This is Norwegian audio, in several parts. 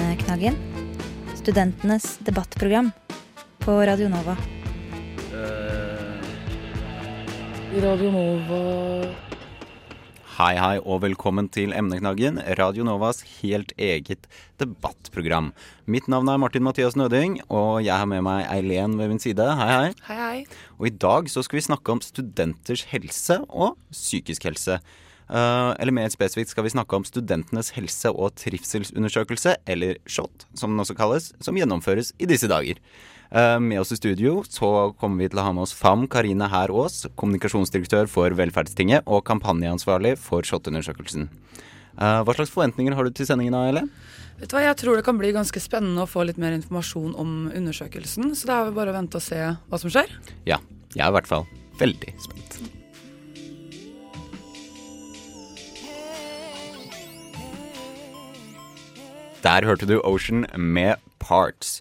Emneknaggen. Studentenes debattprogram på Radio Nova. eh, Radio Nova Hei, hei, og velkommen til Emneknaggen, Radio Novas helt eget debattprogram. Mitt navn er Martin Mathias Nøding, og jeg har med meg Eileen ved min side. Hei, hei. Hei, hei. Og i dag så skal vi snakke om studenters helse og psykisk helse. Eh, eller mer spesifikt skal vi snakke om studentenes helse- og trivselsundersøkelse, eller SHoT, som den også kalles, som gjennomføres i disse dager. Eh, med oss i studio så kommer vi til å ha med oss FAM Karine Hær Aas, kommunikasjonsdirektør for Velferdstinget og kampanjeansvarlig for SHoT-undersøkelsen. Eh, hva slags forventninger har du til sendingen, Ele? Vet du hva, Jeg tror det kan bli ganske spennende å få litt mer informasjon om undersøkelsen. Så det er vel bare å vente og se hva som skjer. Ja, jeg er i hvert fall veldig spent. Der hørte du Ocean med Parts.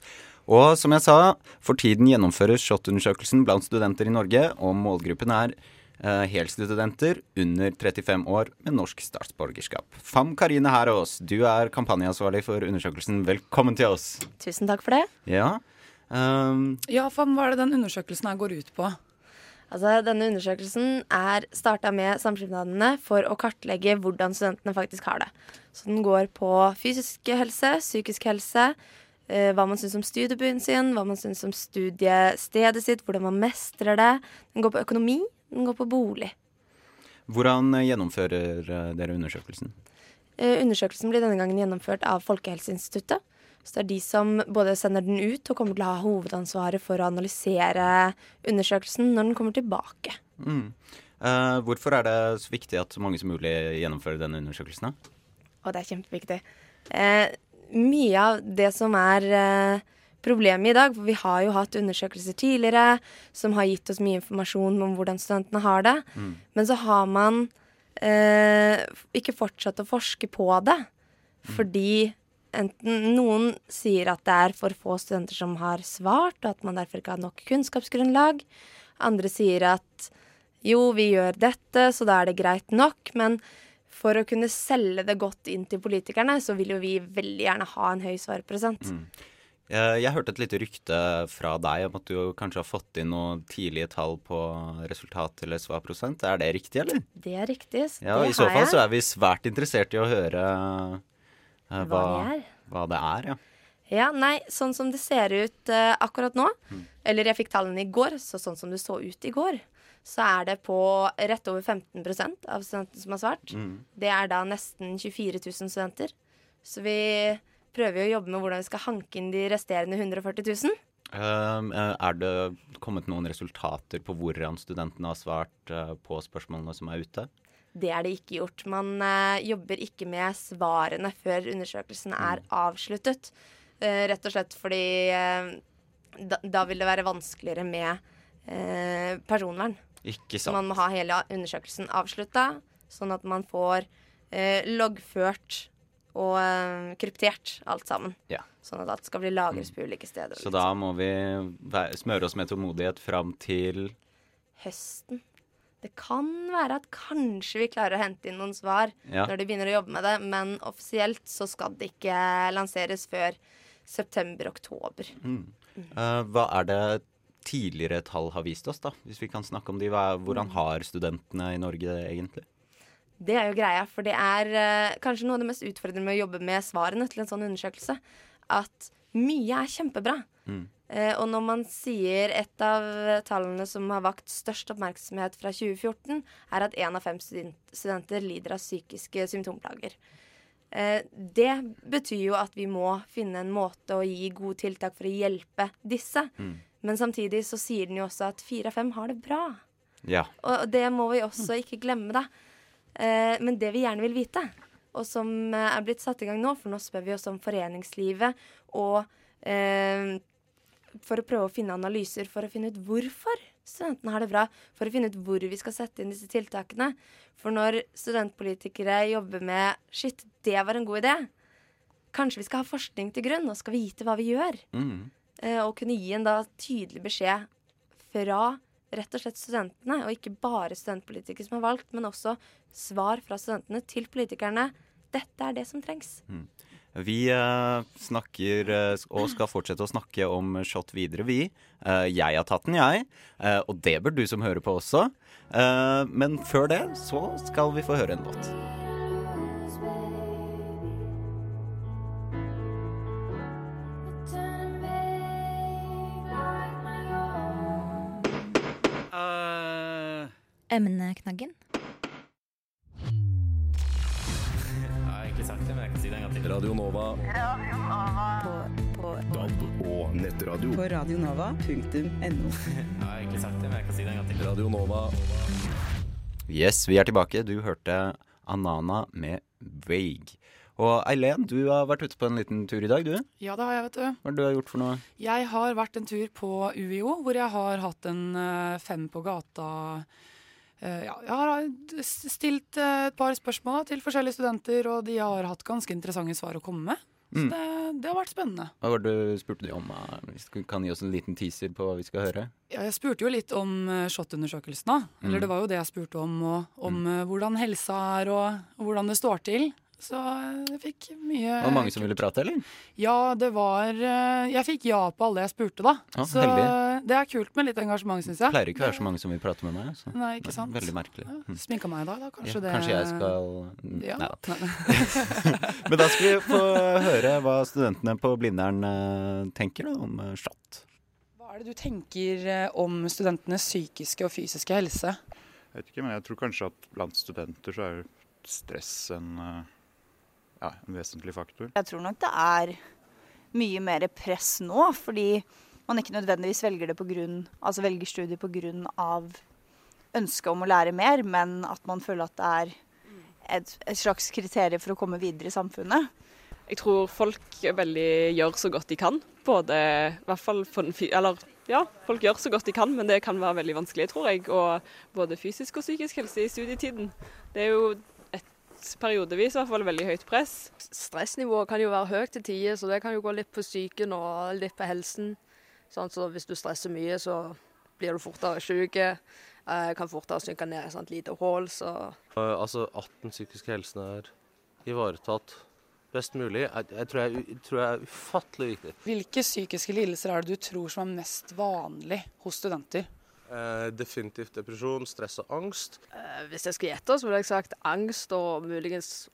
Og som jeg sa, for tiden gjennomføres SHoT-undersøkelsen blant studenter i Norge, og målgruppen er eh, helstudenter under 35 år med norsk statsborgerskap. Fam Karine Herås, du er kampanjeansvarlig for undersøkelsen. Velkommen til oss. Tusen takk for det. Ja, um, Ja, Fam, hva er det den undersøkelsen her går ut på? Altså, denne undersøkelsen er starta med samskipnadene for å kartlegge hvordan studentene faktisk har det. Så den går på fysisk helse, psykisk helse, eh, hva man syns om studiebyen sin, hva man syns om studiestedet sitt, hvordan man mestrer det. Den går på økonomi, den går på bolig. Hvordan eh, gjennomfører eh, dere undersøkelsen? Eh, undersøkelsen blir denne gangen gjennomført av Folkehelseinstituttet. Så det er de som både sender den ut og kommer til å ha hovedansvaret for å analysere undersøkelsen når den kommer tilbake. Mm. Eh, hvorfor er det så viktig at så mange som mulig gjennomfører denne undersøkelsen? da? Og det er kjempeviktig. Eh, mye av det som er eh, problemet i dag, for vi har jo hatt undersøkelser tidligere som har gitt oss mye informasjon om hvordan studentene har det, men så har man eh, ikke fortsatt å forske på det. Fordi enten noen sier at det er for få studenter som har svart, og at man derfor ikke har nok kunnskapsgrunnlag. Andre sier at jo, vi gjør dette, så da er det greit nok. Men for å kunne selge det godt inn til politikerne, så vil jo vi veldig gjerne ha en høy svarprosent. Mm. jeg hørte et lite rykte fra deg om at du kanskje har fått inn noen tidlige tall på resultat eller svarprosent. Er det riktig, eller? Det er riktig. så Ja, det I så fall jeg. så er vi svært interessert i å høre uh, Hva det er. hva det er. Ja. Ja, nei, sånn som det ser ut uh, akkurat nå, Mm. eller jeg fikk tallene i går, så sånn som det så ut i går, så er det på rett over 15% av studentene som har svart. Mm. Det er da nesten 24 000 studenter. Så vi prøver jo å jobbe med hvordan vi skal hanke inn de resterende 140 000. Um, er det kommet noen resultater på hvordan studentene har svart eh, på spørsmålene som er ute? Det er det ikke gjort. Man uh, jobber ikke med svarene før undersøkelsen er avsluttet. Uh, rett og slett fordi uh, da, da vil det være vanskeligere med personvern. Så man må ha hele undersøkelsen avslutta, sånn at man får eh, loggført og eh, kryptert alt sammen. Ja. Sånn at alt skal bli lagret på ulike steder. Så da må vi smøre oss med tålmodighet fram til høsten. Det kan være at kanskje vi klarer å hente inn noen svar Ja. når de begynner å jobbe med det, men offisielt så skal det ikke lanseres før september-oktober. Eh, hva er det tidligere tall har vist oss, da? Hvis vi kan snakke om de. Hva, hvordan har studentene i Norge det egentlig? Det er jo greia, for det er uh, kanskje noe av det mest utfordrende med å jobbe med svarene til en sånn undersøkelse. At mye er kjempebra. Eh, og når man sier et av tallene som har vakt størst oppmerksomhet fra 2014, er at én av fem student studenter lider av psykiske symptomplager. Uh, det betyr jo at vi må finne en måte å gi gode tiltak for å hjelpe disse. Men samtidig så sier den jo også at fire av fem har det bra. Ja. Og det må vi også ikke glemme, da. Eh, men det vi gjerne vil vite, og som eh, er blitt satt i gang nå, for nå spør vi oss om foreningslivet og eh, for å prøve å finne analyser for å finne ut hvorfor studentene har det bra. For å finne ut hvor vi skal sette inn disse tiltakene. For når studentpolitikere jobber med Shit, det var en god idé. Kanskje vi skal ha forskning til grunn, og skal vite hva vi gjør. Mm. Eh, og kunne gi en da tydelig beskjed fra rett og slett studentene, og ikke bare studentpolitikere som er valgt, men også svar fra studentene til politikerne. Dette er det som trengs. Vi eh, snakker eh, og skal fortsette å snakke om shot videre, vi. Eh, jeg har tatt den, jeg. Eh, og det bør du som hører på også. Eh, men før det så skal vi få høre en låt. Emneknaggen. Jeg har egentlig sagt det, men jeg kan si det en gang til. Radio Nova. DAB og nettradio. På radionova.no. Jeg har egentlig sagt det, men jeg kan si det en gang til. Radio Nova. Yes, vi er tilbake. Du hørte Anana med Vague. Og Eileen, du har vært ute på en liten tur i dag, du. Ja, det har jeg, vet du. Hva har du gjort for noe? Jeg har vært en tur på UiO, hvor jeg har hatt en eh, fem på gata ja, jeg har stilt eh, et par spørsmål til forskjellige studenter, og de har hatt ganske interessante svar å komme med. Så Mm. det, det har vært spennende. Hva var det du spurte de om? eh, Hvis du kan gi oss en liten teaser på hva vi skal høre? Ja, jeg spurte jo litt om eh, SHoT-undersøkelsen. da. Eller Mm. det var jo det jeg spurte om, og om mm. hvordan helsa er, og, og hvordan det står til. Så eh, jeg fikk mye Var det mange som ville prate, eller? Ja, det var eh, Jeg fikk ja på alle jeg spurte, da. Ah, så heldig. det er kult med litt engasjement, syns Det jeg. pleier ikke å være så mange som vil prate med meg. Så. Nei, ikke sant? Veldig merkelig. Ja, Mm. Sminka meg i dag, da. Kanskje Ja, det Kanskje jeg skal Ja. Nei da. Men da skal vi få høre hva studentene på Blindern eh, tenker da, om eh, shot. Hva er det du tenker eh, om studentenes psykiske og fysiske helse? Jeg vet ikke, men jeg tror kanskje at blant studenter så er stress en, eh, ja, en vesentlig faktor. Jeg tror nok det er mye mer press nå, fordi man ikke nødvendigvis velger det på grunn, altså velger studiet pga. ønsket om å lære mer, men at man føler at det er et, et slags kriterium for å komme videre i samfunnet. Jeg tror folk veldig gjør så godt de kan. Både i hvert fall for den Eller ja, folk gjør så godt de kan, men det kan være veldig vanskelig, tror jeg. Og både fysisk og psykisk helse i studietiden. Det er jo periodevis i hvert fall veldig høyt press. Stressnivået kan jo være høyt til tider, så det kan jo gå litt på psyken og litt på helsen. Sånn, så hvis du stresser mye, så blir du fortere syk. Eh, kan fortere synke ned i et sånt lite hull. Så Eh, Altså at den psykiske helsen er ivaretatt best mulig, jeg, jeg, tror, jeg, jeg tror jeg er ufattelig viktig. Hvilke psykiske lidelser er det du tror som er mest vanlig hos studenter? Eh, definitivt depresjon, stress og angst. eh, hvis jeg skulle gjette, så ville jeg sagt angst og muligens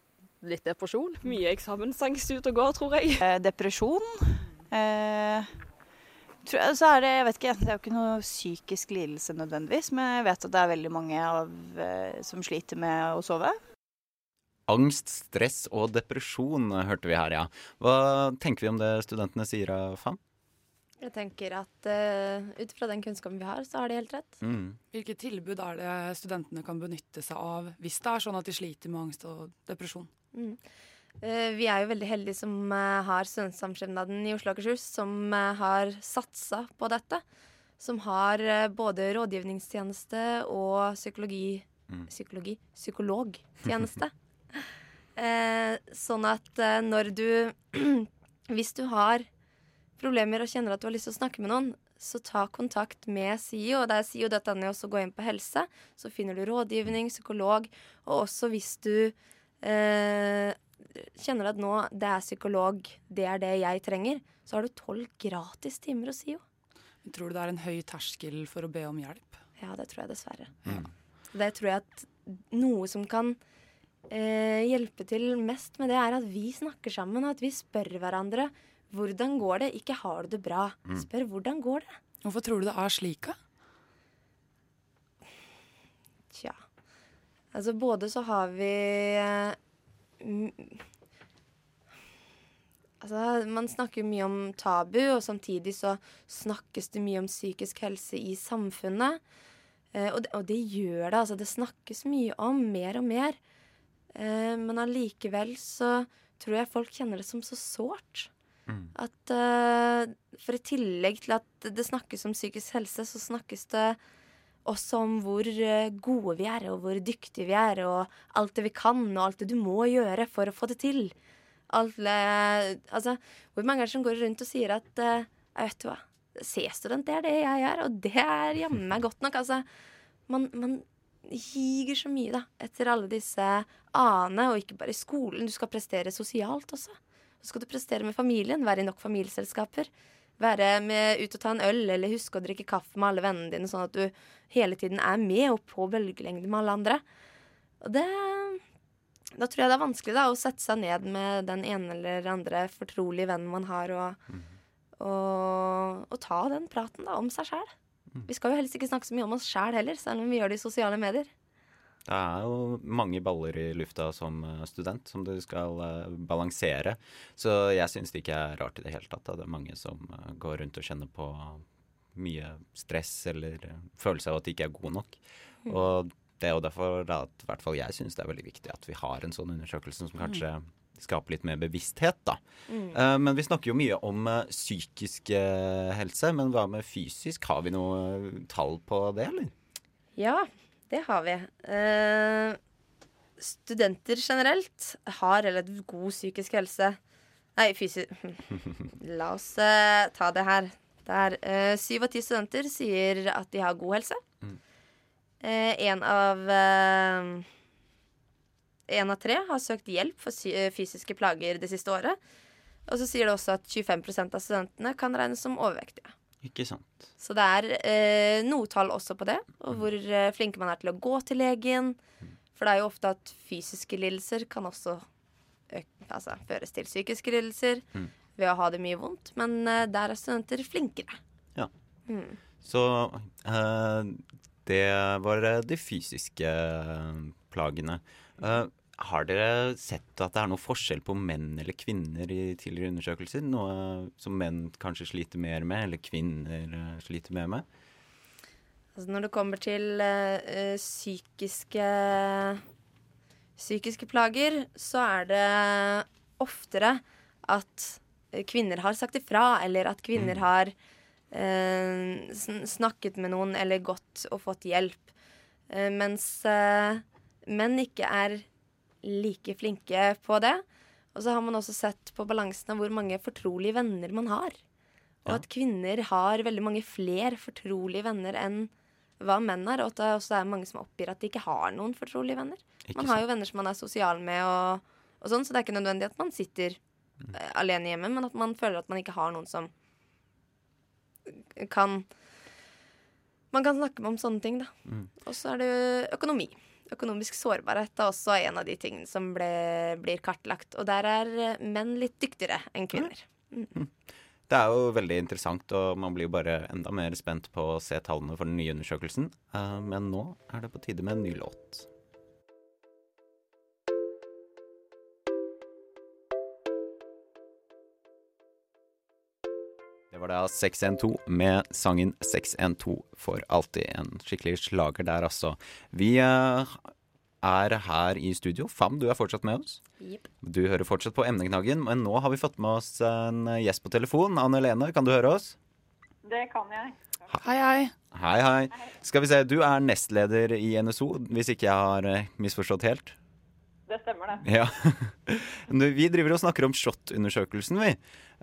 litt depresjon. Mye eksamensangst ute og går, tror jeg. Eh, depresjon. Eh, tror jeg, så er det, jeg vet ikke, det er jo ikke noe psykisk lidelse nødvendigvis, men jeg vet at det er veldig mange av, eh, som sliter med å sove. Angst, stress og depresjon hørte vi her, ja. Hva tenker vi om det studentene sier, Fan? Jeg tenker at uh, ut fra den kunnskapen vi har, så har de helt rett. Mm. Hvilke tilbud er det studentene kan benytte seg av hvis det er sånn at de sliter med angst og depresjon? Mm. Uh, vi er jo veldig heldige som uh, har Studentsamskipnaden i Oslo og Akershus, som har satsa på dette. Som har både rådgivningstjeneste og psykologi Mm. Psykologi? Psykologtjeneste. eh, sånn at når du Hvis du har problemer og kjenner at du har lyst til å snakke med noen, så ta kontakt med SIO. Og det er SIO.no, og så gå inn på helse. Så finner du rådgivning, psykolog, og også hvis du eh, kjenner at nå det er psykolog, det er det jeg trenger, så har du tolv gratis timer hos SIO. Tror du det er en høy terskel for å be om hjelp? Ja, det tror jeg dessverre. Mm. Det tror jeg at noe som kan eh, hjelpe til mest med det, er at vi snakker sammen, og at vi spør hverandre hvordan går det, ikke har du det bra. Mm. Spør hvordan går det. Hvorfor tror du det er slik, da? Tja. Altså både så har vi eh, Altså, man snakker mye om tabu, og samtidig så snakkes det mye om psykisk helse i samfunnet. Eh, og, det, og det gjør det, altså. Det snakkes mye om mer og mer. Eh, men allikevel så tror jeg folk kjenner det som så sårt. Mm. At uh, For i tillegg til at det snakkes om psykisk helse, så snakkes det også om hvor eh, gode vi er, og hvor dyktige vi er, og alt det vi kan, og alt det du må gjøre for å få det til. Alle, altså, hvor mange er det som går rundt og sier at uh, «Jeg vet hva, C-student, det er det jeg er, og det er jammen meg godt nok. Altså, man, man higer så mye da, etter alle disse a-ene, og ikke bare i skolen. Du skal prestere sosialt også. Så skal du prestere med familien, være i nok familieselskaper. Være med ut og ta en øl, eller huske å drikke kaffe med alle vennene dine, sånn at du hele tiden er med og på bølgelengde med alle andre. Og det Da tror jeg det er vanskelig da å sette seg ned med den ene eller andre fortrolige vennen man har, og, og, og ta den praten da om seg sjæl. Vi skal jo helst ikke snakke så mye om oss sjæl heller, selv om vi gjør det i sosiale medier. Det er jo mange baller i lufta som eh, student som du skal eh, balansere. Så jeg syns det ikke er rart i det hele tatt. at Det er mange som eh, går rundt og kjenner på mye stress eller følelse av at de ikke er gode nok. Mm. Og det er jo derfor da at i hvert fall jeg syns det er veldig viktig at vi har en sånn undersøkelse som kanskje skaper litt mer bevissthet, da. Mm. Men vi snakker jo mye om psykisk helse. Men hva med fysisk? Har vi noe tall på det, eller? Ja, det har vi. Eh, studenter generelt har relativt god psykisk helse. Nei, fysisk La oss eh, ta det her. Der eh, syv av ti studenter sier at de har god helse. Mm. Eh, en av eh, En av tre har søkt hjelp for eh, fysiske plager det siste året. Og så sier det også at 25% av studentene kan regnes som overvektige. Ikke sant. Så det er eh, noe tall også på det, og hvor eh, flinke man er til å gå til legen. For det er jo ofte at fysiske lidelser kan også øke, altså, føres til psykiske lidelser Mm. ved å ha det mye vondt, men eh, der er studenter flinkere. Ja. Mm. Så eh, det var eh, de fysiske eh, plagene. Eh, har dere sett at det er noe forskjell på menn eller kvinner i tidligere undersøkelser? Noe som menn kanskje sliter mer med, eller kvinner eh, sliter mer med? Altså når det kommer til eh, psykiske psykiske plager, så er det oftere at kvinner har sagt ifra, eller at kvinner har eh, sn snakket med noen eller gått og fått hjelp. Eh, mens menn ikke er like flinke på det. Og så har man også sett på balansen av hvor mange fortrolige venner man har. Og Ja. at kvinner har veldig mange flere fortrolige venner enn hva menn har. Og at det også er mange som oppgir at de ikke har noen fortrolige venner. Ikke man har jo venner som man er sosial med, og, og sånn, så det er ikke nødvendig at man sitter eh, alene hjemme, men at man føler at man ikke har noen som kan Man kan snakke med om sånne ting, da. Mm. Og så er det økonomi. Økonomisk sårbarhet er også en av de tingene som ble, blir kartlagt. Og der er menn litt dyktigere enn kvinner. Mm. Det er jo veldig interessant, og man blir jo bare enda mer spent på å se tallene for den nye undersøkelsen. Eh, men nå er det på tide med en ny låt. Det var da 612 med sangen 612 for alltid. En skikkelig slager der, altså. Vi eh, er her i studio. Fam, du er fortsatt med oss. Yep. Du hører fortsatt på Emneknaggen, men nå har vi fått med oss en gjest på telefon. Anne Lene, kan du høre oss? Det kan jeg. Hei, hei. Hei, hei. Skal vi se, du er nestleder i NSO, hvis ikke jeg har misforstått helt? Stemmer, det. Ja. Vi driver og snakker om SHoT-undersøkelsen, vi.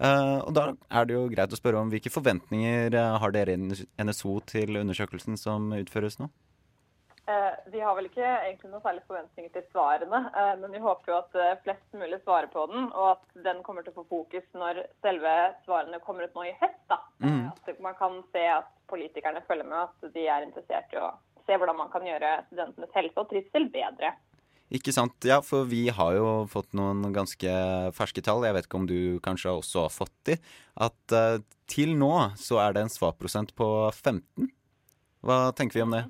Eh, og da er det jo greit å spørre om hvilke forventninger eh, har dere i NSO til undersøkelsen som utføres nå? Eh, vi har vel ikke egentlig noen særlig forventninger til svarene, men vi håper jo at flest mulig svarer på den, og at den kommer til å få fokus når selve svarene kommer ut nå i høst. da. Mm. At man kan se at politikerne følger med, at de er interessert i å se hvordan man kan gjøre studentenes helse og trivsel bedre. Ikke sant. Ja, for vi har jo fått noen ganske ferske tall. Jeg vet ikke om du kanskje også har fått de. At uh, til nå så er det en svarprosent på 15. Hva tenker vi om det?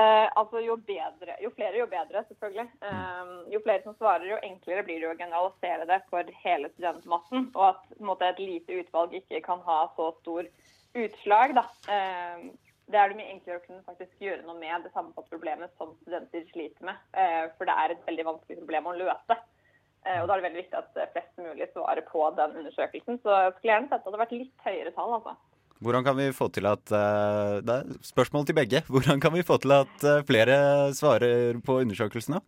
Uh, altså jo bedre, jo flere jo bedre, selvfølgelig. Uh, jo flere som svarer, jo enklere blir det å generalisere det for hele studentmassen. Og at måte, et lite utvalg ikke kan ha så stor utslag. Da. Eh, det er det mye enklere å kunne faktisk gjøre noe med det samme problemet som studenter sliter med. Eh, for det er et veldig vanskelig problem å løse. Eh, og da er det veldig viktig at eh, flest mulig svarer på den undersøkelsen. Så jeg skulle gjerne sett at det hadde vært litt høyere tall, altså. Hvordan kan vi få til at Det er spørsmål til begge. Hvordan kan vi få til at flere svarer på undersøkelsen? da?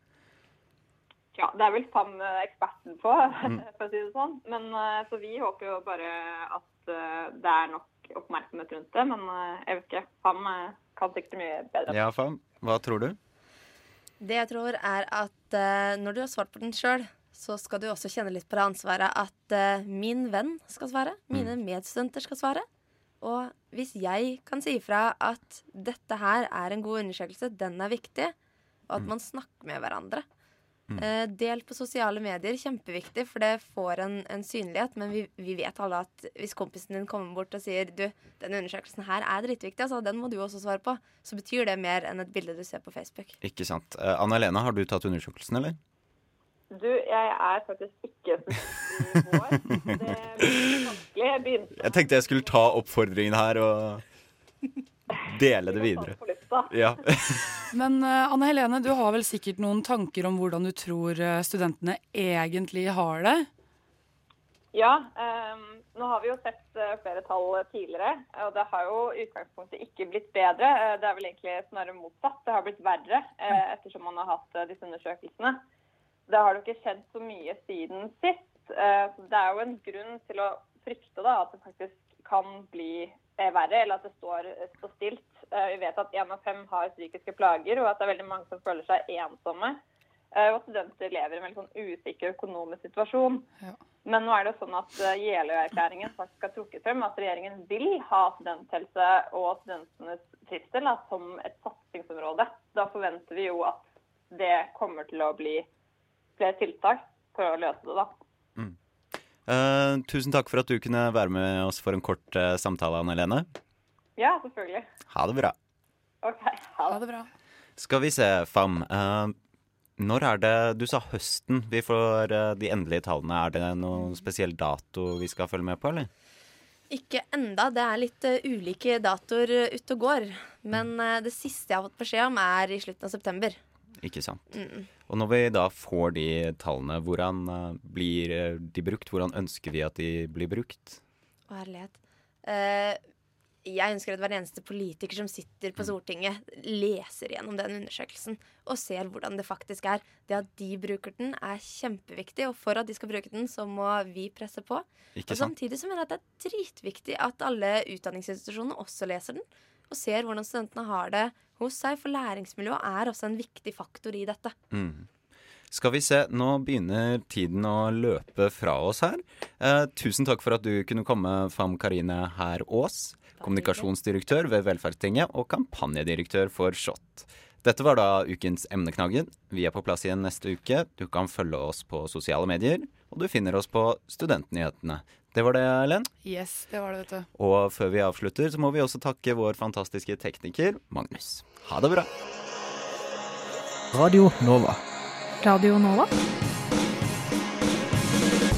Ja, det er vel FAM eksperten på, Mm. for å si det sånn. Men Så vi håper jo bare at det er nok oppmerksomhet rundt det. Men eh, jeg vet ikke. FAM eh, kan sikkert mye bedre. Ja, Fam, hva tror du? Det jeg tror er at eh, når du har svart på den sjøl, så skal du også kjenne litt på det ansvaret at min venn skal svare, mine medstudenter skal svare. Og hvis jeg kan si ifra at dette her er en god undersøkelse, den er viktig, og at man snakker med hverandre. Eh, del på sosiale medier, kjempeviktig, for det får en, en synlighet. Men vi, vi vet alle at hvis kompisen din kommer bort og sier du, den undersøkelsen her er dritviktig, altså, den må du også svare på, så betyr det mer enn et bilde du ser på Facebook. Ikke sant. Eh, Anna Helena, har du tatt undersøkelsen, eller? Du, jeg er faktisk ikke i vår. Det blir vanskelig. Jeg begynte Jeg tenkte jeg skulle ta oppfordringen her og dele det videre. Ja. Men eh, Anne Helene, du har vel sikkert noen tanker om hvordan du tror eh, studentene egentlig har det? Ja, um, nå har vi jo sett eh, flere tall tidligere, og det har jo utgangspunktet ikke blitt bedre. Det er vel egentlig snarere motsatt. Det har blitt verre eh, ettersom man har hatt disse undersøkelsene. Det har jo ikke skjedd så mye siden sist. eh, så det er jo en grunn til å frykte da, at det faktisk kan bli verre, eller at det står, står stilt. Eh, vi vet at én av fem har psykiske plager, og at det er veldig mange som føler seg ensomme. Eh, og studenter lever i en veldig sånn usikker økonomisk situasjon. Men nå er det sånn at eh, Jeløya-erklæringen faktisk har trukket frem at regjeringen vil ha studenthelse og studentenes trivsel da, som et satsingsområde. Da forventer vi jo at det kommer til å bli flere tiltak for å løse det, da. Eh, tusen takk for at du kunne være med oss for en kort uh, samtale, Anne Helene. Ja, selvfølgelig. Ha det bra. OK. Ha det bra. Skal vi se, Fam. Uh, når er det Du sa høsten vi får de endelige tallene. Er det noen spesiell dato vi skal følge med på, eller? Ikke enda. Det er litt ulike datoer ute og går. Men det siste jeg har fått beskjed om, er i slutten av september. Ikke sant. Mm. Og når vi da får de tallene, hvordan eh, blir eh, de brukt? Hvordan ønsker vi at de blir brukt? Å, herlighet. Uh, jeg ønsker at hver eneste politiker som sitter på Stortinget, leser gjennom den undersøkelsen og ser hvordan det faktisk er. Det at de bruker den, er kjempeviktig, og for at de skal bruke den, så må vi presse på. Og sant? samtidig så mener jeg at det er dritviktig at alle utdanningsinstitusjonene også leser den, og ser hvordan studentene har det hos seg, for læringsmiljøet er også en viktig faktor i dette. Mm. Skal vi se, nå begynner tiden å løpe fra oss her. Eh, tusen takk for at du kunne komme, Fam Karine Herr Aas, kommunikasjonsdirektør ved Velferdstinget og kampanjedirektør for SHoT. Dette var da ukens emneknaggen. Vi er på plass igjen neste uke. Du kan følge oss på sosiale medier, og du finner oss på Studentnyhetene. Det var det, Ellen. Yes, det var det, vet du. Og før vi avslutter, så må vi også takke vår fantastiske tekniker Magnus. Ha det bra. Radio Nova. Radio Nova?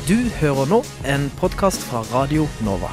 Du hører nå en podkast fra Radio Nova.